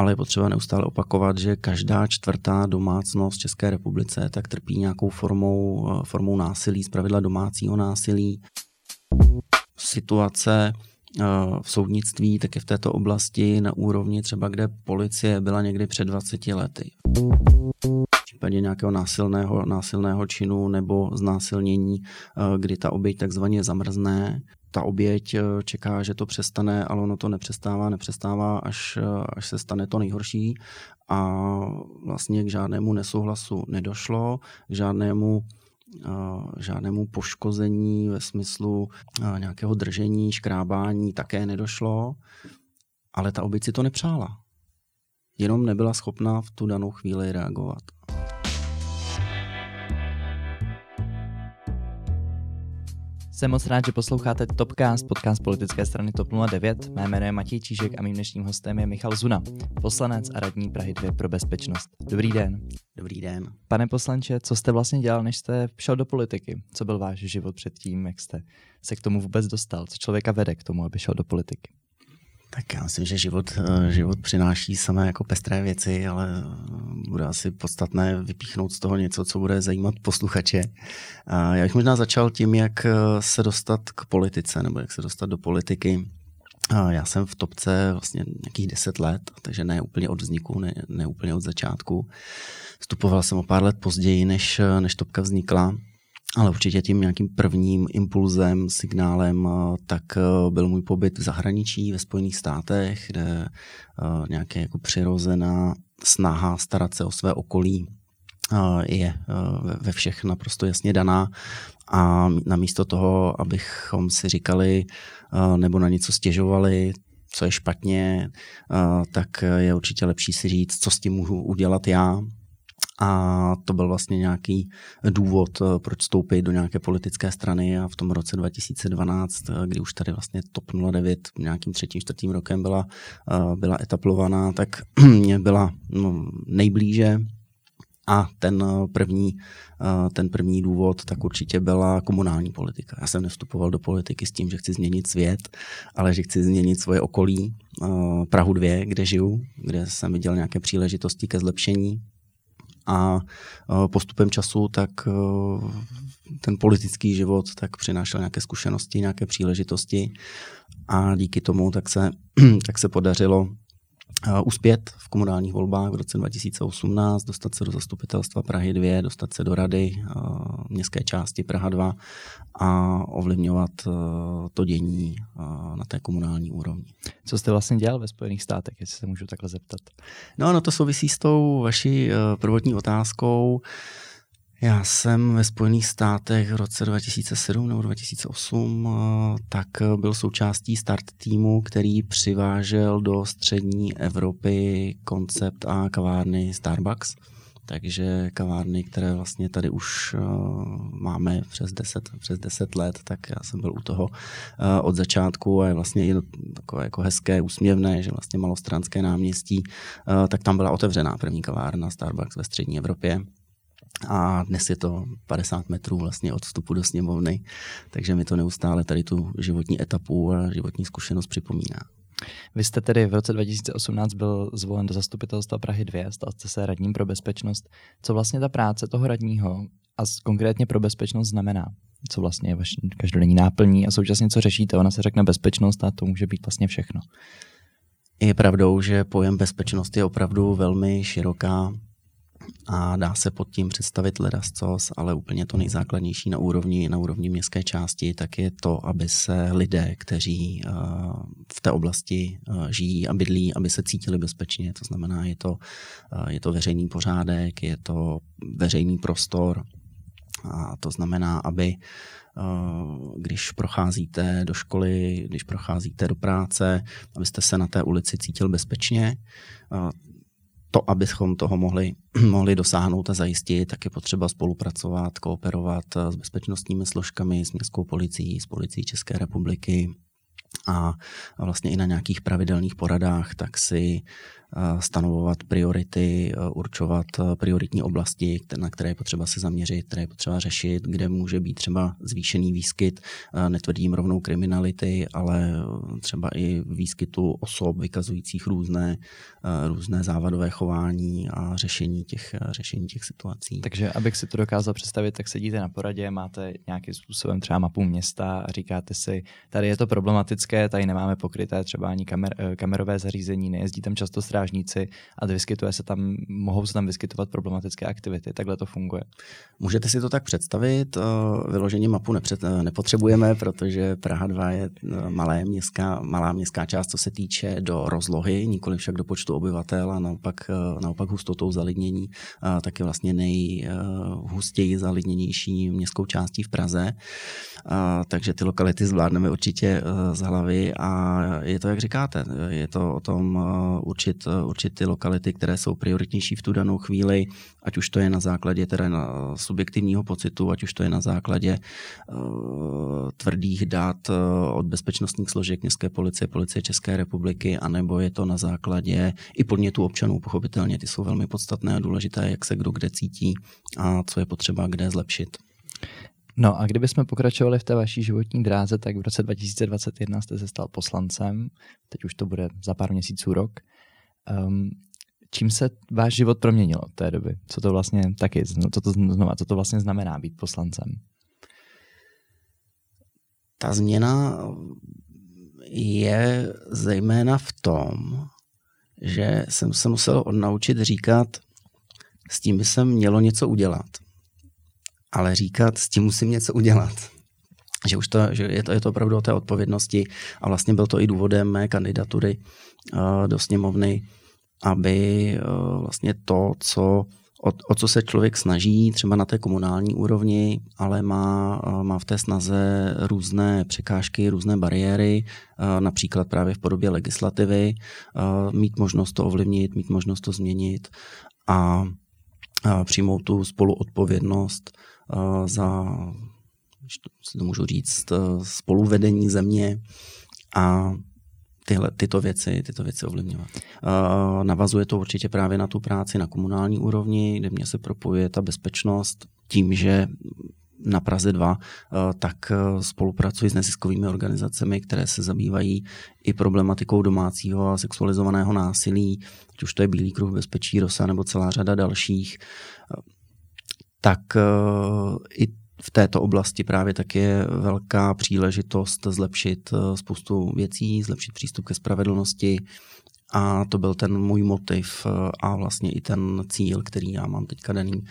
ale je potřeba neustále opakovat, že každá čtvrtá domácnost v České republice tak trpí nějakou formou, formou násilí, zpravidla domácího násilí. Situace v soudnictví, tak je v této oblasti na úrovni třeba, kde policie byla někdy před 20 lety. V případě nějakého násilného, násilného činu nebo znásilnění, kdy ta oběť takzvaně zamrzne, ta oběť čeká, že to přestane, ale ono to nepřestává, nepřestává, až, až se stane to nejhorší a vlastně k žádnému nesouhlasu nedošlo, k žádnému žádnému poškození ve smyslu nějakého držení, škrábání také nedošlo, ale ta oběť si to nepřála. Jenom nebyla schopná v tu danou chvíli reagovat. Jsem moc rád, že posloucháte Topcast, podcast politické strany TOP 09. Mé jméno je Matěj Čížek a mým dnešním hostem je Michal Zuna, poslanec a radní Prahy 2 pro bezpečnost. Dobrý den. Dobrý den. Pane poslanče, co jste vlastně dělal, než jste šel do politiky? Co byl váš život předtím, jak jste se k tomu vůbec dostal? Co člověka vede k tomu, aby šel do politiky? Tak já myslím, že život, eh, život přináší samé jako pestré věci, ale eh, bude asi podstatné vypíchnout z toho něco, co bude zajímat posluchače. Já bych možná začal tím, jak eh, se dostat k politice, nebo jak se dostat do politiky. Já jsem v topce vlastně nějakých deset let, takže ne úplně od vzniku, ne, ne úplně od začátku. Vstupoval jsem o pár let později, než, než topka vznikla. Ale určitě tím nějakým prvním impulzem, signálem, eh, tak eh, byl můj pobyt v zahraničí, ve Spojených státech, kde eh, nějaké jako přirozená snaha starat se o své okolí je ve všech naprosto jasně daná. A namísto toho, abychom si říkali nebo na něco stěžovali, co je špatně, tak je určitě lepší si říct, co s tím můžu udělat já, a to byl vlastně nějaký důvod, eh, proč vstoupit do nějaké politické strany. A v tom roce 2012, eh, kdy už tady vlastně TOP 09 nějakým třetím, čtvrtým rokem byla, eh, byla etablovaná, tak mě byla no, nejblíže. A ten první, ten první důvod tak určitě byla komunální politika. Já jsem nevstupoval do politiky s tím, že chci změnit svět, ale že chci změnit svoje okolí, Prahu 2, kde žiju, kde jsem viděl nějaké příležitosti ke zlepšení a postupem času tak ten politický život tak přinášel nějaké zkušenosti, nějaké příležitosti. A díky tomu tak se, tak se podařilo uspět v komunálních volbách v roce 2018, dostat se do zastupitelstva Prahy 2, dostat se do rady městské části Praha 2 a ovlivňovat to dění na té komunální úrovni. Co jste vlastně dělal ve Spojených státech, jestli se můžu takhle zeptat? No, no to souvisí s tou vaší prvotní otázkou. Já jsem ve Spojených státech v roce 2007 nebo 2008 eh, tak byl součástí start týmu, který přivážel do střední Evropy koncept a kavárny Starbucks. Takže kavárny, které vlastně tady už uh, máme přes 10, přes 10 let, tak já jsem byl u toho od začátku a je vlastně i takové jako hezké, úsměvné, že vlastně malostranské náměstí, tak tam byla otevřená první kavárna Starbucks ve střední Evropě a dnes je to 50 metrů vlastně od vstupu do sněmovny, takže mi to neustále tady tu životní etapu a životní zkušenost připomíná. Vy jste tedy v roce 2018 byl zvolen do zastupitelstva Prahy 2, stal jste se radním pro bezpečnost. Co vlastně ta práce toho radního a konkrétně pro bezpečnost znamená? Co vlastně je vaše každodenní náplní a současně co řešíte? Ona se řekne bezpečnost a to může být vlastně všechno. Je pravdou, že pojem bezpečnost je opravdu velmi široká a dá se pod tím představit ledascos, ale úplně to nejzákladnější na úrovni, na úrovni městské části, tak je to, aby se lidé, kteří uh, v té oblasti uh, žijí a bydlí, aby se cítili bezpečně. To znamená, je to, uh, je to veřejný pořádek, je to veřejný prostor, a to znamená, aby když procházíte do školy, když procházíte do práce, abyste se na té ulici cítil bezpečně to, abychom toho mohli, mohli dosáhnout a zajistit, tak je potřeba spolupracovat, kooperovat s bezpečnostními složkami, s městskou policií, s policií České republiky a vlastně i na nějakých pravidelných poradách, tak si stanovovat priority, určovat prioritní oblasti, na které je potřeba se zaměřit, které je potřeba řešit, kde může být třeba zvýšený výskyt, netvrdím rovnou kriminality, ale třeba i výskytu osob vykazujících různé, různé závadové chování a řešení těch, řešení těch situací. Takže abych si to dokázal představit, tak sedíte na poradě, máte nějakým způsobem třeba mapu města a říkáte si, tady je to problematické, tady nemáme pokryté třeba ani kamer, eh, kamerové zařízení, nejezdí tam často strážníci a vyskytuje se tam, mohou se tam vyskytovat problematické aktivity. Takhle to funguje. Můžete si to tak představit, eh, vyloženě mapu nepřed, eh, nepotřebujeme, protože Praha 2 je malé městská, malá městská část, co se týče do rozlohy, nikoli však do počtu obyvatel a naopak, naopak hustotou zalidnění, tak je vlastně nejhustěji zalidněnější městskou částí v Praze. Takže ty lokality zvládneme určitě z hlavy a je to, jak říkáte, je to o tom určit, určit ty lokality, které jsou prioritnější v tu danou chvíli, ať už to je na základě teda na subjektivního pocitu, ať už to je na základě uh, tvrdých dat od bezpečnostních složek městské policie, policie České republiky, anebo je to na základě i podnětů občanů, pochopitelně, ty jsou velmi podstatné a důležité, jak se kdo kde cítí a co je potřeba kde zlepšit. No a kdybychom pokračovali v té vaší životní dráze, tak v roce 2021 jste se stal poslancem, teď už to bude za pár měsíců rok. Um, čím se váš život proměnil od té doby? Co to vlastně taky, co to znova, co to vlastně znamená být poslancem? Ta změna je zejména v tom, že jsem se musel odnaučit říkat, s tím by se mělo něco udělat ale říkat, s tím musím něco udělat. Že už to, že je to, je to opravdu o té odpovědnosti. A vlastně byl to i důvodem mé kandidatury uh, do sněmovny, aby uh, vlastně to, co o, o co se člověk snaží, třeba na té komunální úrovni, ale má, uh, má v té snaze různé překážky, různé bariéry, například právě v podobě legislativy, mít možnost to ovlivnit, mít možnost to změnit a přijmout tu spoluodpovědnost za, si to můžu říct, spoluvedení země a tyhle, tyto věci, tyto věci ovlivňovat. Uh, navazuje to určitě právě na tu práci na komunální úrovni, kde mě se propojuje ta bezpečnost tím, že na Praze 2, tak spolupracuji s neziskovými organizacemi, které se zabývají i problematikou domácího a sexualizovaného násilí, ať už to je Bílý kruh bezpečí, Rosa nebo celá řada dalších tak eh, i v této oblasti právě tak je velká příležitost zlepšit eh, spoustu věcí, zlepšit přístup ke spravedlnosti a to byl ten můj motiv eh, a vlastně i ten cíl, který já mám teďka daný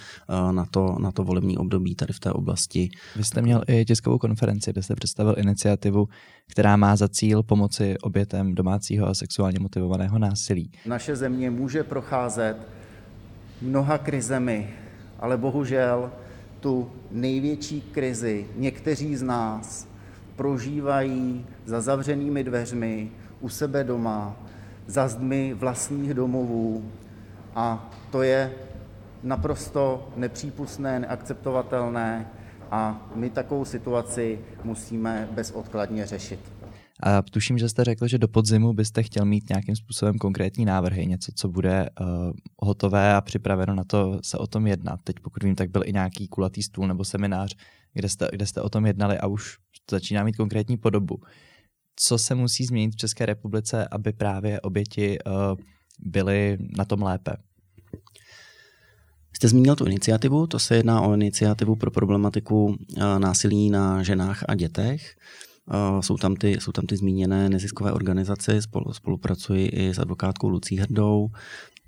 na to, na to volební období tady v té oblasti. Vy jste měl i tiskovou konferenci, kde jste představil iniciativu, která má za cíl pomoci obětem domácího a sexuálně motivovaného násilí. Naše země může procházet mnoha krizemi, ale bohužel tu největší krizi někteří z nás prožívají za zavřenými dveřmi, u sebe doma, za zdmi vlastních domovů a to je naprosto nepřípustné, neakceptovatelné a my takovou situaci musíme bezodkladně řešit. A tuším, že jste řekl, že do podzimu byste chtěl mít nějakým způsobem konkrétní návrhy, něco, co bude uh, hotové a připraveno na to se o tom jednat. Teď pokud vím, tak byl i nějaký kulatý stůl nebo seminář, kde jste, kde jste o tom jednali a už to začíná mít konkrétní podobu. Co se musí změnit v České republice, aby právě oběti uh, byly na tom lépe? Jste zmínil tu iniciativu, to se jedná o iniciativu pro problematiku eh, násilí na ženách a dětech. Jsou tam ty, jsou tam ty zmíněné neziskové organizace, spolu, spolupracuji i s advokátkou Lucí Hrdou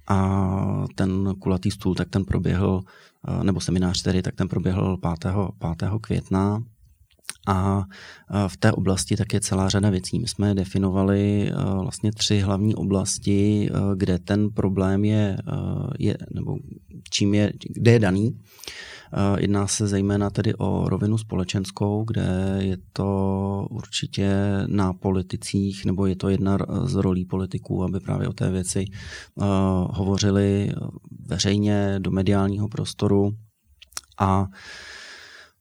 a ten kulatý stůl, tak ten proběhl, nebo seminář tedy, tak ten proběhl 5. 5. května a v té oblasti tak je celá řada věcí. My jsme definovali vlastně tři hlavní oblasti, kde ten problém je, je nebo čím je, kde je daný. Eh, jedná se zejména tedy o rovinu společenskou, kde je to určitě na politicích, nebo je to jedna z rolí politiků, aby právě o té věci uh, hovořili veřejně do mediálního prostoru a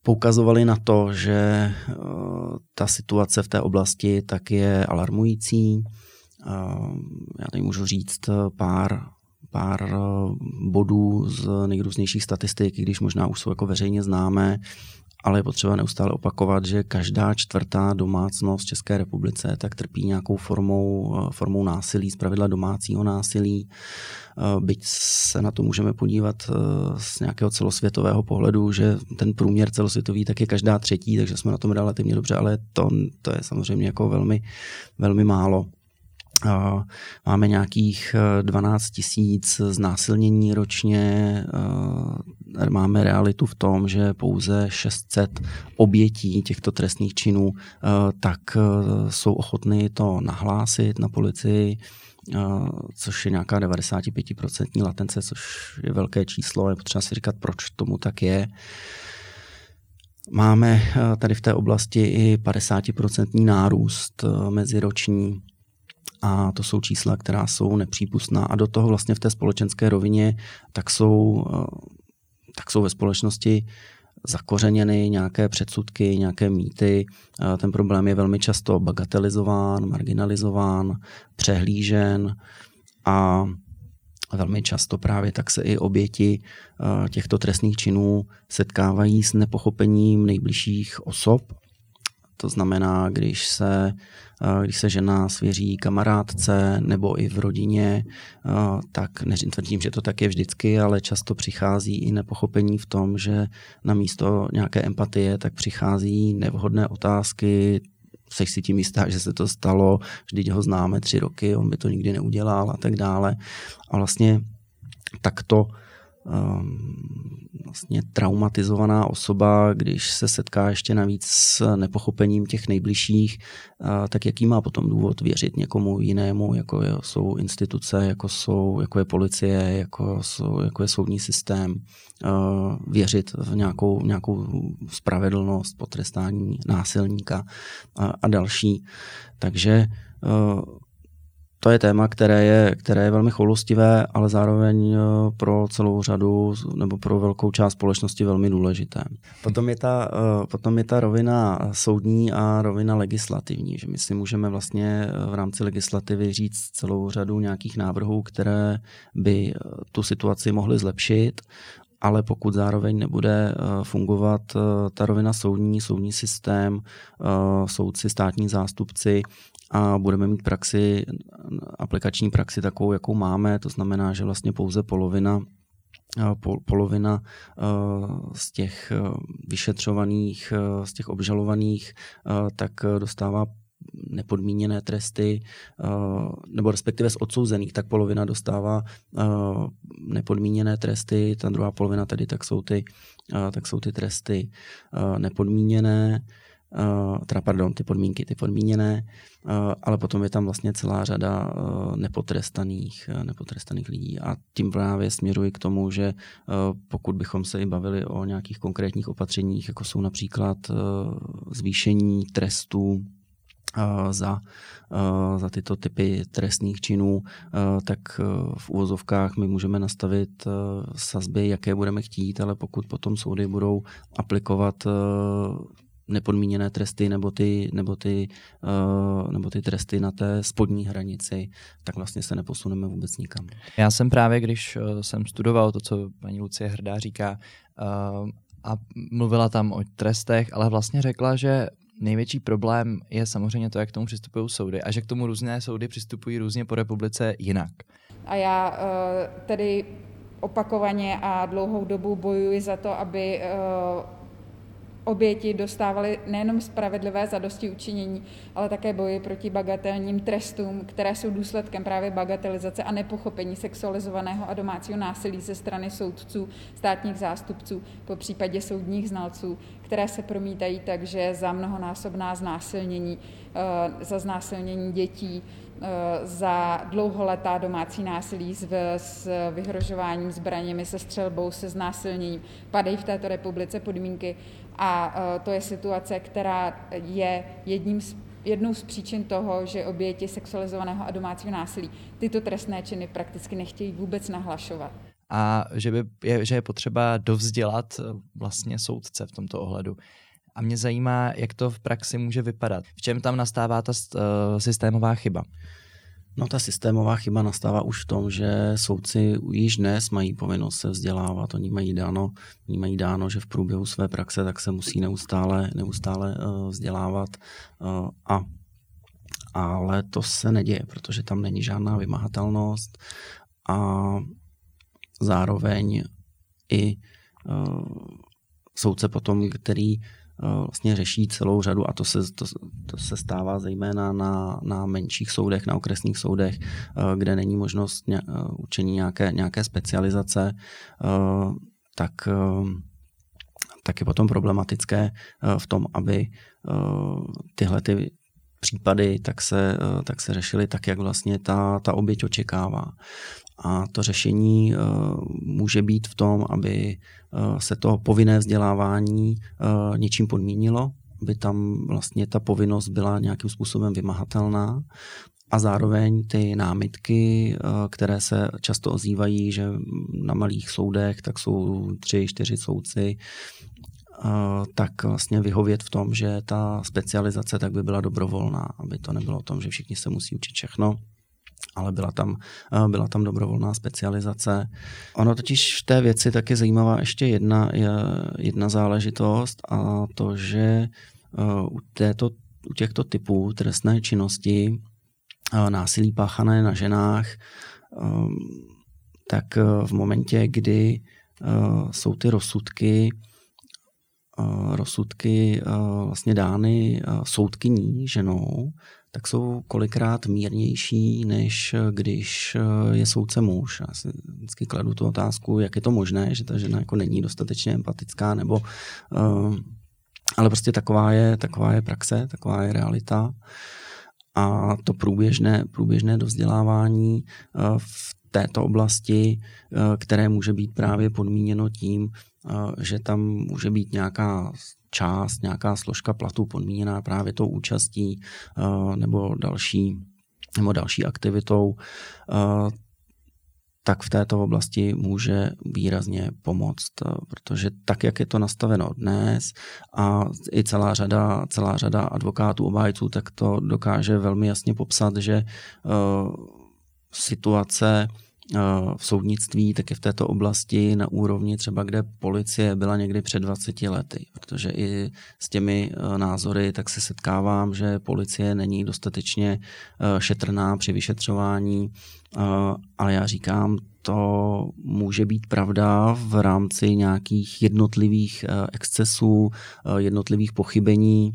poukazovali na to, že uh, ta situace v té oblasti tak je alarmující, Já tady můžu říct pár, pár bodů z nejrůznějších statistik, když možná už jsou jako veřejně známé ale je potřeba neustále opakovat, že každá čtvrtá domácnost v České republice tak trpí nějakou formou, eh, formou násilí, zpravidla domácího násilí. Eh, byť se na to můžeme podívat eh, z nějakého celosvětového pohledu, že ten průměr celosvětový tak je každá třetí, takže jsme na tom relativně dobře, ale to, to je samozřejmě jako velmi, velmi málo. Máme nějakých 12 eh, tisíc znásilnění ročně. Eh, máme realitu v tom, že pouze 600 obětí těchto trestných činů eh, tak jsou ochotny to nahlásit na policii což je nějaká 95% latence, což je velké číslo. Je potřeba si říkat, proč tomu tak je. Máme tady v té oblasti i 50% nárůst meziroční a to jsou čísla, která jsou nepřípustná a do toho vlastně v té společenské rovině tak jsou, eh, tak jsou ve společnosti zakořeněny nějaké předsudky, nějaké mýty. Eh, ten problém je velmi často bagatelizován, marginalizován, přehlížen a velmi často právě tak se i oběti eh, těchto trestných činů setkávají s nepochopením nejbližších osob. To znamená, když se když se žena svěří kamarádce nebo i v rodině, tak netvrdím, že to tak je vždycky, ale často přichází i nepochopení v tom, že na místo nějaké empatie tak přichází nevhodné otázky, jsi si tím jistá, že se to stalo, vždyť ho známe tři roky, on by to nikdy neudělal a tak dále. A vlastně takto vlastně traumatizovaná osoba, když se setká ještě navíc s nepochopením těch nejbližších, tak jaký má potom důvod věřit někomu jinému, jako jsou instituce, jako, jsou, jako je policie, jako, jsou, jako je soudní systém, věřit v nějakou, nějakou spravedlnost, potrestání násilníka a, a další. Takže to je téma, které je, které je velmi choulostivé, ale zároveň eh, pro celou řadu nebo pro velkou část společnosti velmi důležité. Potom je ta, eh, potom je ta rovina soudní a rovina legislativní, že my si můžeme vlastně eh, v rámci legislativy říct celou řadu nějakých návrhů, které by tu situaci mohly zlepšit, ale pokud zároveň nebude fungovat ta rovina soudní, soudní systém, soudci, státní zástupci, a budeme mít praxi, aplikační praxi takovou, jakou máme, to znamená, že vlastně pouze polovina polovina z těch vyšetřovaných, z těch obžalovaných, tak dostává nepodmíněné tresty, nebo respektive z odsouzených, tak polovina dostává nepodmíněné tresty, ta druhá polovina tedy tak jsou ty, tak jsou ty tresty nepodmíněné teda pardon, ty podmínky, ty podmíněné, uh, ale potom je tam vlastně celá řada uh, nepotrestaných, nepotrestaných lidí. A tím právě směruji k tomu, že pokud bychom se i bavili o nějakých konkrétních opatřeních, jako jsou například zvýšení trestů za, za tyto typy trestných činů, tak v úvozovkách my můžeme nastavit sazby, jaké budeme chtít, ale pokud potom soudy budou aplikovat nepodmíněné tresty nebo ty, nebo, ty, uh, nebo ty tresty na té spodní hranici, tak vlastně se neposuneme vůbec nikam. Já jsem právě, když uh, jsem studoval to, co paní Lucie Hrdá říká, uh, a mluvila tam o trestech, ale vlastně řekla, že největší problém je samozřejmě to, jak k tomu přistupují soudy a že k tomu různé soudy přistupují různě po republice jinak. A já uh, tedy opakovaně a dlouhou dobu bojuji za to, aby uh, oběti dostávaly nejenom spravedlivé zadosti učinění, ale také boji proti bagatelním trestům, které jsou důsledkem právě bagatelizace a nepochopení sexualizovaného a domácího násilí ze strany soudců, státních zástupců, po případě soudních znalců, které se promítají tak, že za mnohonásobná znásilnění, eh, za znásilnění dětí, eh, za dlouholetá domácí násilí s, s vyhrožováním zbraněmi, se střelbou, se znásilněním. Padají v této republice podmínky a e, to je situace, která je jedním z jednou z příčin toho, že oběti sexualizovaného a domácího násilí tyto trestné činy prakticky nechtějí vůbec nahlašovat. A že, by je, že je potřeba dovzdělat e, vlastně soudce v tomto ohledu. A mě zajímá, jak to v praxi může vypadat. V čem tam nastává ta uh, systémová chyba? No ta systémová chyba nastává už v tom, že soudci již dnes mají povinnost se vzdělávat. Oni mají dáno, oni mají dáno že v průběhu své praxe tak se musí neustále, neustále uh, vzdělávat uh, a ale to se neděje, protože tam není žádná vymahatelnost a zároveň i uh, soudce potom, který vlastně řeší celou řadu a to se, to, to se stává zejména na, na menších soudech, na okresních soudech, kde není možnost ně, učení nějaké, nějaké specializace, tak, tak je potom problematické v tom, aby tyhle ty případy tak se, tak se řešily tak, jak vlastně ta, ta oběť očekává. A to řešení může být v tom, aby se to povinné vzdělávání něčím podmínilo, aby tam vlastně ta povinnost byla nějakým způsobem vymahatelná. A zároveň ty námitky, které se často ozývají, že na malých soudech tak jsou tři, čtyři soudci, tak vlastně vyhovět v tom, že ta specializace tak by byla dobrovolná, aby to nebylo o tom, že všichni se musí učit všechno, ale byla tam, byla tam dobrovolná specializace. Ono totiž v té věci taky zajímavá ještě jedna, jedna záležitost a to, že u, této, u těchto typů trestné činnosti násilí páchané na ženách, tak v momentě, kdy jsou ty rozsudky rozsudky vlastně dány soudkyní ženou, tak jsou kolikrát mírnější, než když je soudce muž. Já si vždycky kladu tu otázku, jak je to možné, že ta žena jako není dostatečně empatická, nebo ale prostě taková je, taková je praxe, taková je realita. A to průběžné, průběžné dovzdělávání v této oblasti, které může být právě podmíněno tím, že tam může být nějaká část, nějaká složka platu podmíněná právě tou účastí nebo další, nebo další aktivitou, tak v této oblasti může výrazně pomoct, protože tak, jak je to nastaveno dnes a i celá řada, celá řada advokátů, obhájců, tak to dokáže velmi jasně popsat, že situace v soudnictví, tak je v této oblasti na úrovni třeba, kde policie byla někdy před 20 lety, protože i s těmi e, názory tak se setkávám, že policie není dostatečně e, šetrná při vyšetřování, ale já říkám, to může být pravda v rámci nějakých jednotlivých excesů, jednotlivých pochybení,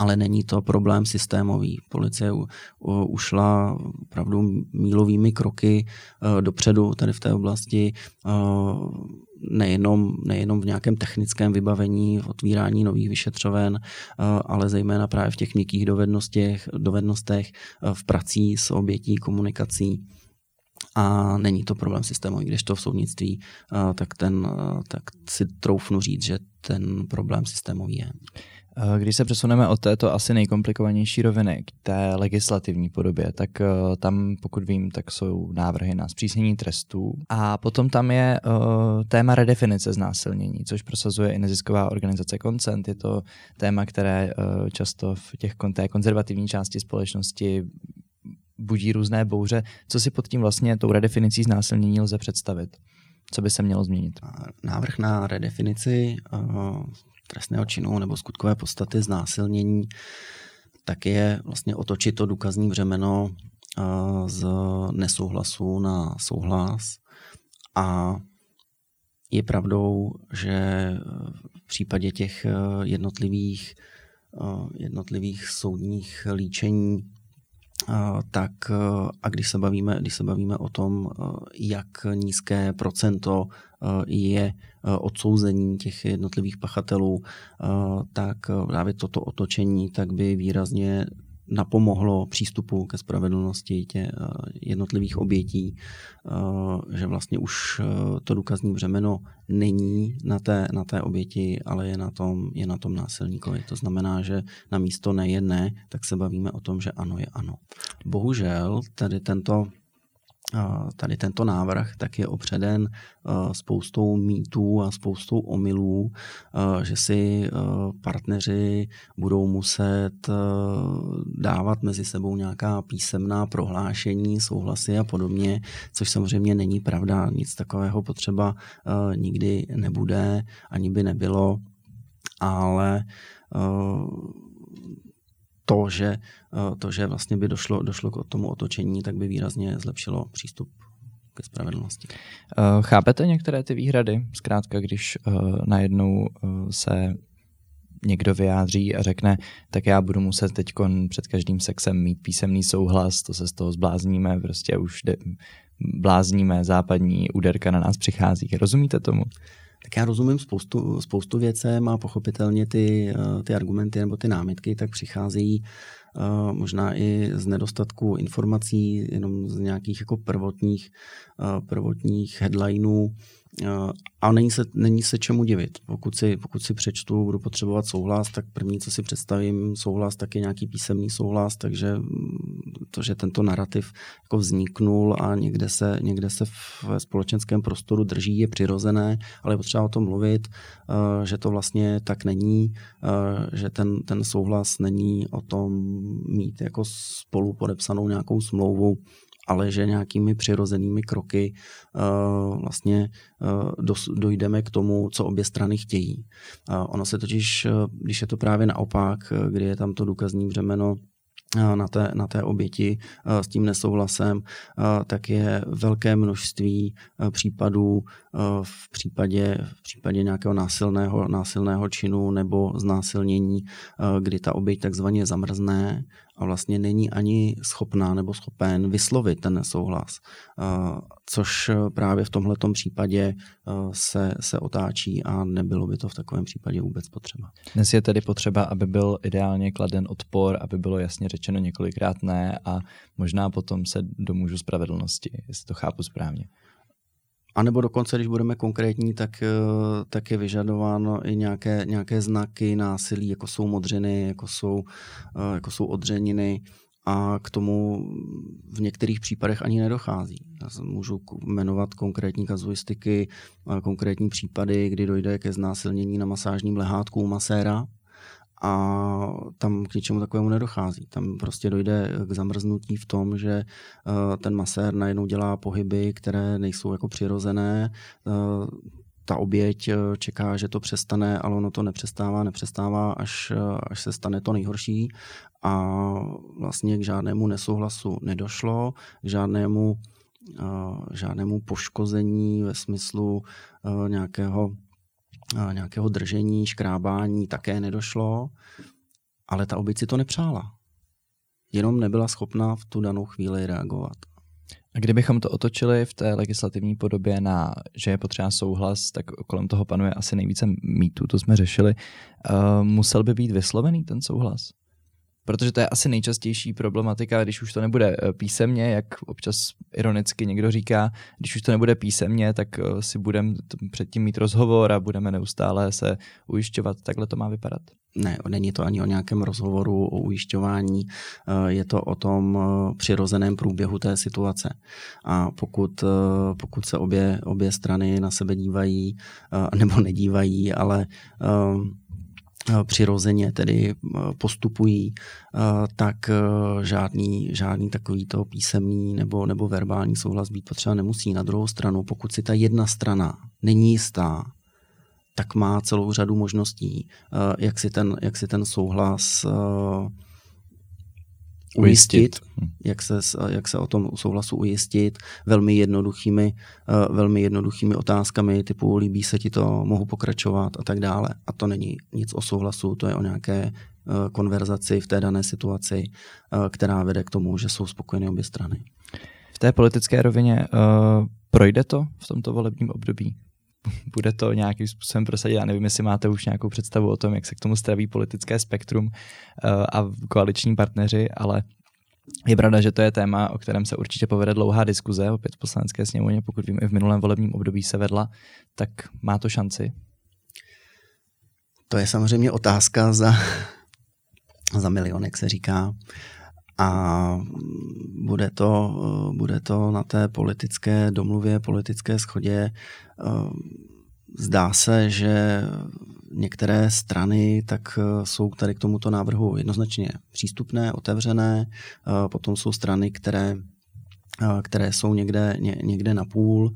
ale není to problém systémový. Policie ušla opravdu mílovými kroky e, dopředu tady v té oblasti, e, nejenom, nejenom v nějakém technickém vybavení, v otvírání nových vyšetřoven, e, ale zejména právě v těch měkkých dovednostech, dovednostech v prací s obětí, komunikací a není to problém systémový, když to v soudnictví, tak, ten, tak si troufnu říct, že ten problém systémový je. Eh, když se přesuneme od této asi nejkomplikovanější roviny k té legislativní podobě, tak eh, tam, pokud vím, tak jsou návrhy na zpřísnění trestů. A potom tam je uh, téma redefinice znásilnění, což prosazuje i nezisková organizace Consent. Je to téma, které často v těch, té konzervativní části společnosti budí různé bouře. Co si pod tím vlastně tou redefinicí znásilnění lze představit? Co by se mělo změnit? Návrh na redefinici trestného činu nebo skutkové podstaty znásilnění, tak je vlastně otočit to důkazní břemeno z nesouhlasu na souhlas. A je pravdou, že v případě těch jednotlivých, jednotlivých soudních líčení tak a když se bavíme, když se bavíme o tom, jak nízké procento je odsouzení těch jednotlivých pachatelů, tak právě toto otočení tak by výrazně napomohlo přístupu ke spravedlnosti tě eh, jednotlivých obětí, eh, že vlastně už eh, to důkazní břemeno není na té, na té oběti, ale je na, tom, je na tom násilníkovi. To znamená, že na místo ne je ne, tak se bavíme o tom, že ano je ano. Bohužel tady tento tady tento návrh, tak je opředen spoustou mýtů a spoustou omylů, že si partneři budou muset dávat mezi sebou nějaká písemná prohlášení, souhlasy a podobně, což samozřejmě není pravda. Nic takového potřeba nikdy nebude, ani by nebylo, ale to, že, eh, to, že vlastně by došlo, došlo k tomu otočení, tak by výrazně zlepšilo přístup ke spravedlnosti. Eh, chápete některé ty výhrady? Zkrátka, když uh, najednou se někdo vyjádří a řekne, tak já budu muset teď před každým sexem mít písemný souhlas, to se z toho zblázníme, prostě už de, blázníme, západní úderka na nás přichází. Rozumíte tomu? Tak já rozumím spoustu, spoustu věcem a pochopitelně ty, eh, ty argumenty nebo ty námitky tak přicházejí uh, možná i z nedostatku informací, jenom z nějakých jako prvotních, uh, prvotních headlineů, a není se, není se čemu divit. Pokud si, pokud si přečtu, budu potřebovat souhlas, tak první, co si představím, souhlas, tak je nějaký písemný souhlas, takže mm, to, že tento narrativ jako vzniknul a někde se, někde se v společenském prostoru drží, je přirozené, ale je potřeba o tom mluvit, eh, že to vlastně tak není, eh, že ten, ten souhlas není o tom mít jako spolu podepsanou nějakou smlouvu, ale že nějakými přirozenými kroky uh, vlastně uh, dojdeme k tomu, co obě strany chtějí. Uh, ono se totiž, když je to právě naopak, kdy je tam to důkazní břemeno na té, na té oběti s tím nesouhlasem, tak je velké množství případů v případě, v případě nějakého násilného, násilného činu nebo znásilnění, kdy ta oběť takzvaně zamrzne a vlastně není ani schopná nebo schopen vyslovit ten nesouhlas, což právě v tomhle případě se, se otáčí a nebylo by to v takovém případě vůbec potřeba. Dnes je tedy potřeba, aby byl ideálně kladen odpor, aby bylo jasně řečeno několikrát ne a možná potom se domůžu spravedlnosti, jestli to chápu správně. A nebo dokonce, když budeme konkrétní, tak, eh, tak je vyžadováno i nějaké, nějaké znaky násilí, jako jsou modřiny, jako jsou, eh, jako jsou odřeniny a k tomu v některých případech ani nedochází. Já můžu jmenovat konkrétní kazuistiky, eh, konkrétní případy, kdy dojde ke znásilnění na masážním lehátku u maséra, a tam k ničemu takovému nedochází. Tam prostě dojde k zamrznutí v tom, že eh, ten masér najednou dělá pohyby, které nejsou jako přirozené. Eh, ta oběť eh, čeká, že to přestane, ale ono to nepřestává, nepřestává, až, až se stane to nejhorší. A vlastně k žádnému nesouhlasu nedošlo, k žádnému, žádnému poškození ve smyslu nějakého nějakého držení, škrábání také nedošlo, ale ta oběť si to nepřála. Jenom nebyla schopná v tu danou chvíli reagovat. A kdybychom to otočili v té legislativní podobě na, že je potřeba souhlas, tak kolem toho panuje asi nejvíce mýtů, to jsme řešili. Uh, musel by být vyslovený ten souhlas? Protože to je asi nejčastější problematika, když už to nebude eh, písemně, jak občas ironicky někdo říká, když už to nebude písemně, tak eh, si budeme předtím mít rozhovor a budeme neustále se ujišťovat. Takhle to má vypadat? Ne, není to ani o nějakém rozhovoru, o ujišťování, eh, je to o tom přirozeném průběhu té situace. A pokud, pokud se obě, obě strany na sebe dívají, nebo nedívají, ale Eh, přirozeně tedy eh, postupují, eh, tak žádný, žádný takovýto písemný nebo, nebo verbální souhlas být potřeba nemusí. Na druhou stranu, pokud si ta jedna strana není jistá, tak má celou řadu možností, jak si ten, jak si ten souhlas ujistit, hm. jak se, jak se o tom souhlasu ujistit velmi jednoduchými, eh, velmi jednoduchými otázkami typu líbí se ti to, mohu pokračovat a tak dále. A to není nic o souhlasu, to je o nějaké eh, konverzaci v té dané situaci, eh, která vede k tomu, že jsou spokojeny obě strany. V té politické rovině uh, projde to v tomto volebním období? bude to nějakým způsobem prosadit. Já nevím, jestli máte už nějakou představu o tom, jak se k tomu staví politické spektrum uh, a koaliční partneři, ale je pravda, že to je téma, o kterém se určitě povede dlouhá diskuze, opět v poslanecké sněmovně, pokud vím, i v minulém volebním období se vedla, tak má to šanci? To je samozřejmě otázka za, za milion, jak se říká. A bude to, bude to na té politické domluvě, politické schodě. Zdá se, že některé strany tak jsou tady k tomuto návrhu jednoznačně přístupné, otevřené. Potom jsou strany, které, které jsou někde, někde na půl.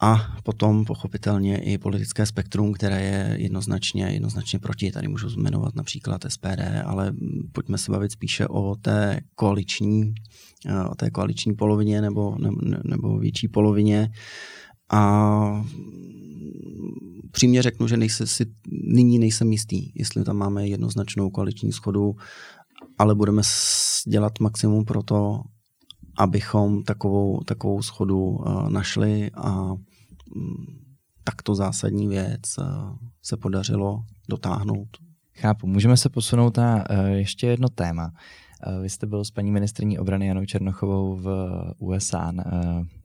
A potom pochopitelně i politické spektrum, které je jednoznačně, jednoznačně proti. Tady můžu zmenovat například SPD, ale pojďme se bavit spíše o té koaliční, o té koaliční polovině nebo, ne, nebo větší polovině. A přímě řeknu, že nejse, si, nyní nejsem jistý, jestli tam máme jednoznačnou koaliční schodu, ale budeme dělat maximum pro to, abychom takovou, takovou schodu uh, našli a um, takto zásadní věc uh, se podařilo dotáhnout. Chápu. Můžeme se posunout na uh, ještě jedno téma. Vy jste byl s paní ministrní obrany Janou Černochovou v USA.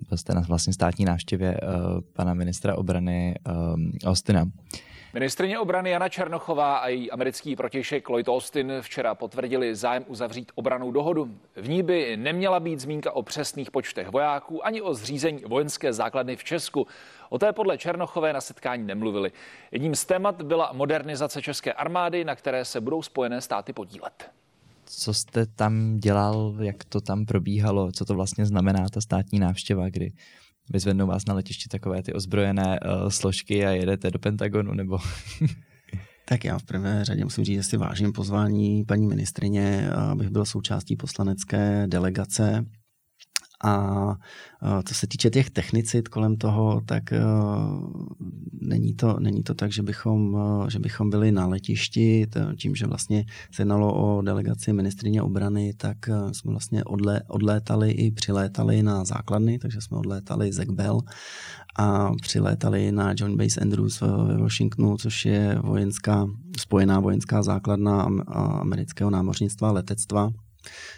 Byl jste na vlastně státní návštěvě pana ministra obrany Austina. Ministrině obrany Jana Černochová a její americký protějšek Lloyd Austin včera potvrdili zájem uzavřít obranou dohodu. V ní by neměla být zmínka o přesných počtech vojáků ani o zřízení vojenské základny v Česku. O té podle Černochové na setkání nemluvili. Jedním z témat byla modernizace české armády, na které se budou Spojené státy podílet. Co jste tam dělal, jak to tam probíhalo, co to vlastně znamená ta státní návštěva, kdy vyzvednou vás na letišti takové ty ozbrojené uh, složky a jedete do Pentagonu, nebo... Tak já v prvé řadě musím říct, že si vážím pozvání paní ministrině, abych byl součástí poslanecké delegace a co se týče těch technicit kolem toho, tak není to, není to tak, že bychom, že bychom byli na letišti, tím, že vlastně se jednalo o delegaci ministrině obrany, tak jsme vlastně odlé, odlétali i přilétali na základny, takže jsme odlétali z Ekbel a přilétali na John Base Andrews ve Washingtonu, což je vojenská, spojená vojenská základna amerického námořnictva letectva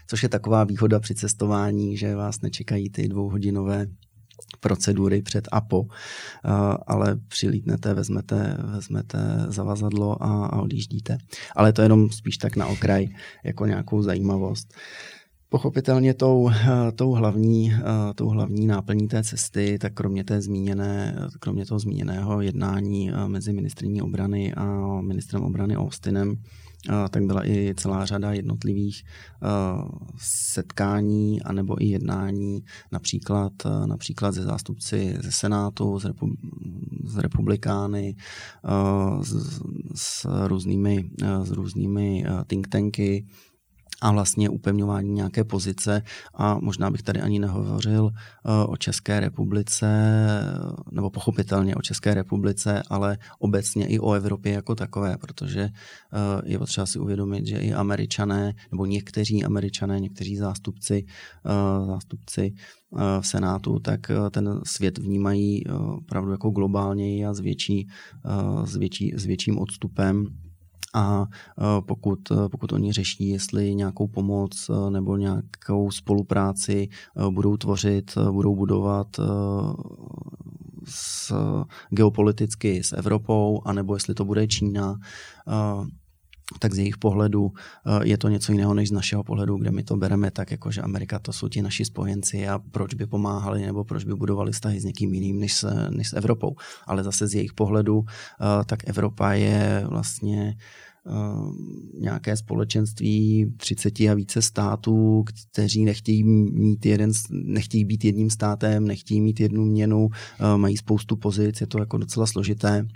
což je taková výhoda při cestování, že vás nečekají ty dvouhodinové procedury před APO, ale přilítnete, vezmete, vezmete zavazadlo a, a odjíždíte. Ale to je jenom spíš tak na okraj, jako nějakou zajímavost. Pochopitelně tou, tou, hlavní, tou hlavní náplní té cesty, tak kromě, té zmíněné, kromě toho zmíněného jednání mezi ministrní obrany a ministrem obrany Austinem, tak byla i celá řada jednotlivých setkání anebo i jednání, například, například ze zástupci ze Senátu, z, repu, z republikány, s, s, různými, s různými think tanky, a vlastně upevňování nějaké pozice. A možná bych tady ani nehovořil eh, o České republice, nebo pochopitelně o České republice, ale obecně i o Evropě jako takové, protože eh, je potřeba si uvědomit, že i američané, nebo někteří američané, někteří zástupci, eh, zástupci v Senátu, tak ten svět vnímají opravdu jako globálněji a s, větší, s, větší, s větším odstupem a e, pokud, e, pokud oni řeší, jestli nějakou pomoc e, nebo nějakou spolupráci budou tvořit, budou budovat s, geopoliticky s Evropou, anebo jestli to bude Čína, tak z jejich pohledu je to něco jiného než z našeho pohledu, kde my to bereme tak, jako že Amerika to jsou ti naši spojenci a proč by pomáhali nebo proč by budovali vztahy s někým jiným než s, než s Evropou. Ale zase z jejich pohledu, tak Evropa je vlastně nějaké společenství 30 a více států, kteří nechtějí mít jeden, nechtějí být jedním státem, nechtějí mít jednu měnu, mají spoustu pozic, je to jako docela složité.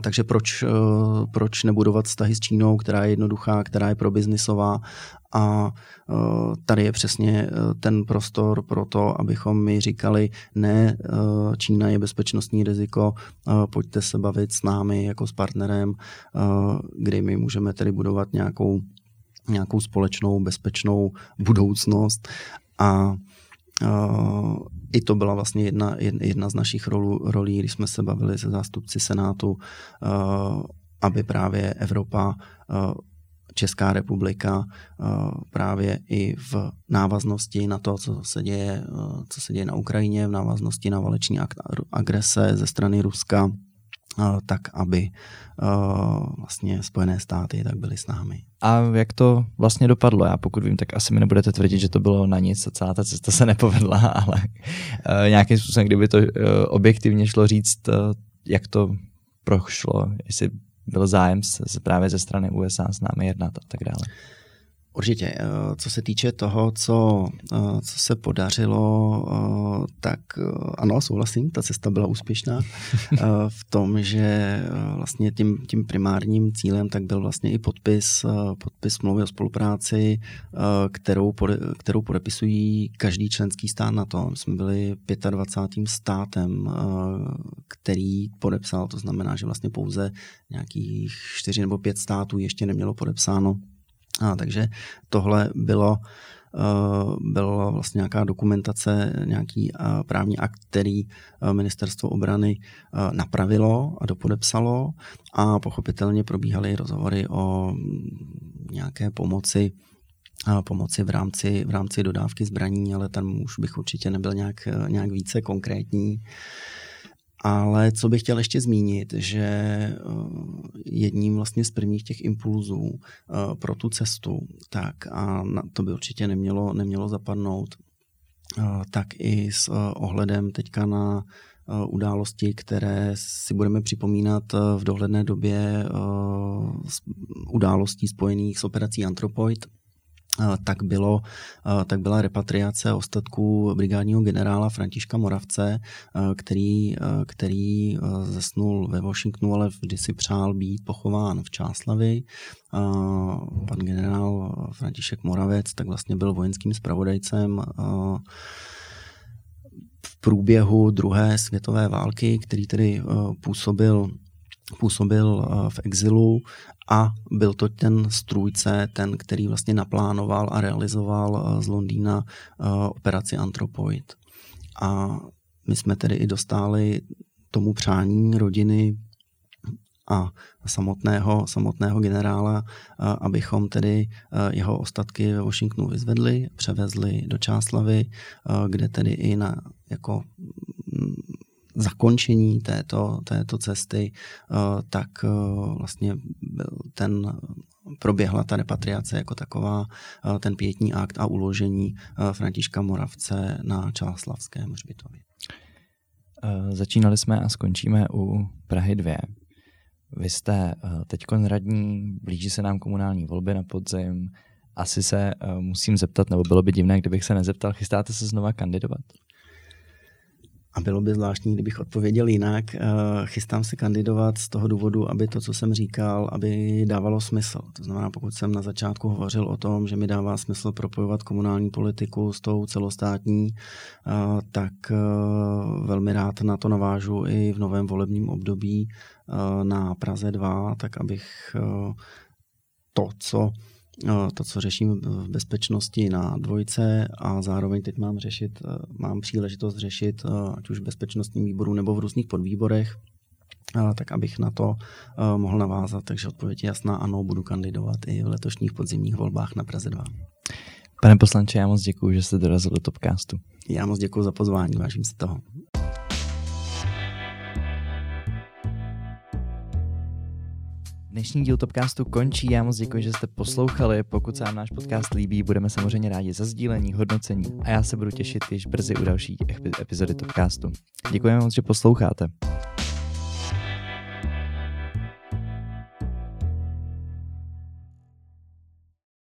Takže proč, proč nebudovat vztahy s Čínou, která je jednoduchá, která je probiznisová? A tady je přesně ten prostor pro to, abychom my říkali, ne, Čína je bezpečnostní riziko, pojďte se bavit s námi jako s partnerem, kdy my můžeme tedy budovat nějakou, nějakou společnou bezpečnou budoucnost. A i to byla vlastně jedna, jedna z našich rolů, rolí, když jsme se bavili se zástupci Senátu, aby právě Evropa Česká republika právě i v návaznosti na to, co se děje, co se děje na Ukrajině, v návaznosti na valeční agrese ze strany Ruska, tak aby vlastně Spojené státy tak byly s námi. A jak to vlastně dopadlo? Já pokud vím, tak asi mi nebudete tvrdit, že to bylo na nic celá ta cesta se nepovedla, ale nějakým způsobem, kdyby to objektivně šlo říct, jak to prošlo, jestli byl zájem se, právě ze strany USA s námi jednat a tak dále. Určitě. Eh, co se týče toho, co, eh, co se podařilo, eh, tak ano, souhlasím, ta cesta byla úspěšná v tom, že vlastně tím, tím primárním cílem tak byl vlastně i podpis, podpis smlouvy o spolupráci, kterou, pode, kterou podepisují každý členský stát na to. My jsme byli 25. státem, který podepsal, to znamená, že vlastně pouze nějakých čtyři nebo pět států ještě nemělo podepsáno a, takže tohle bylo Uh, byla vlastně nějaká dokumentace, nějaký uh, právní akt, který uh, ministerstvo obrany napravilo a dopodepsalo a pochopitelně probíhaly rozhovory o mm, nějaké pomoci pomoci v rámci, v rámci dodávky zbraní, ale tam už bych určitě nebyl nějak, nějak více konkrétní. Ale co bych chtěl ještě zmínit, že eh, jedním vlastně z prvních těch impulzů eh, pro tu cestu, tak a to by určitě nemělo, nemělo zapadnout, eh, tak i s ohledem teďka na události, které si budeme připomínat v dohledné době událostí spojených s operací Anthropoid, tak, bylo, tak byla repatriace ostatků brigádního generála Františka Moravce, který, který zesnul ve Washingtonu, ale vždy si přál být pochován v Čáslavi. Pan generál František Moravec tak vlastně byl vojenským spravodajcem v průběhu druhé světové války, který tedy působil působil v exilu a byl to ten strůjce, ten, který vlastně naplánoval a realizoval eh, z Londýna eh, operaci Anthropoid. A my jsme tedy i dostali tomu přání rodiny a samotného, samotného generála, eh, abychom tedy jeho ostatky ve Washingtonu vyzvedli, převezli do Čáslavy, kde tedy i na jako mm, zakončení této, této cesty, eh, tak eh, vlastně ten proběhla ta repatriace jako taková, eh, ten pětní akt a uložení Františka Moravce na Čáslavském hřbitově. Začínali jsme a skončíme u Prahy 2. Vy jste teď radní, blíží se nám komunální volby na podzim. Asi se musím zeptat, nebo bylo by divné, kdybych se nezeptal, chystáte se znova kandidovat? A bylo by zvláštní, kdybych odpověděl jinak. Eh, chystám se kandidovat z toho důvodu, aby to, co jsem říkal, aby dávalo smysl. To znamená, pokud jsem na začátku hovořil o tom, že mi dává smysl propojovat komunální politiku s tou celostátní, eh, tak eh, velmi rád na to navážu i v novém volebním období na Praze 2, tak abych to, co to, co řeším v bezpečnosti na dvojce a zároveň teď mám řešit, eh, mám příležitost řešit eh, ať už v bezpečnostním výboru nebo v různých podvýborech, eh, tak abych na to mohl navázat. Takže odpověď je jasná, ano, budu kandidovat i v letošních podzimních volbách na Praze 2. Pane poslanče, já moc děkuji, že jste dorazil do Topcastu. Já moc děkuji za pozvání, vážím si toho. Dnešní díl Topcastu končí. Já moc děkuji, že jste poslouchali. Pokud se vám náš podcast líbí, budeme samozřejmě rádi za sdílení, hodnocení a já se budu těšit již brzy u další epizody Topcastu. Děkujeme moc, že posloucháte.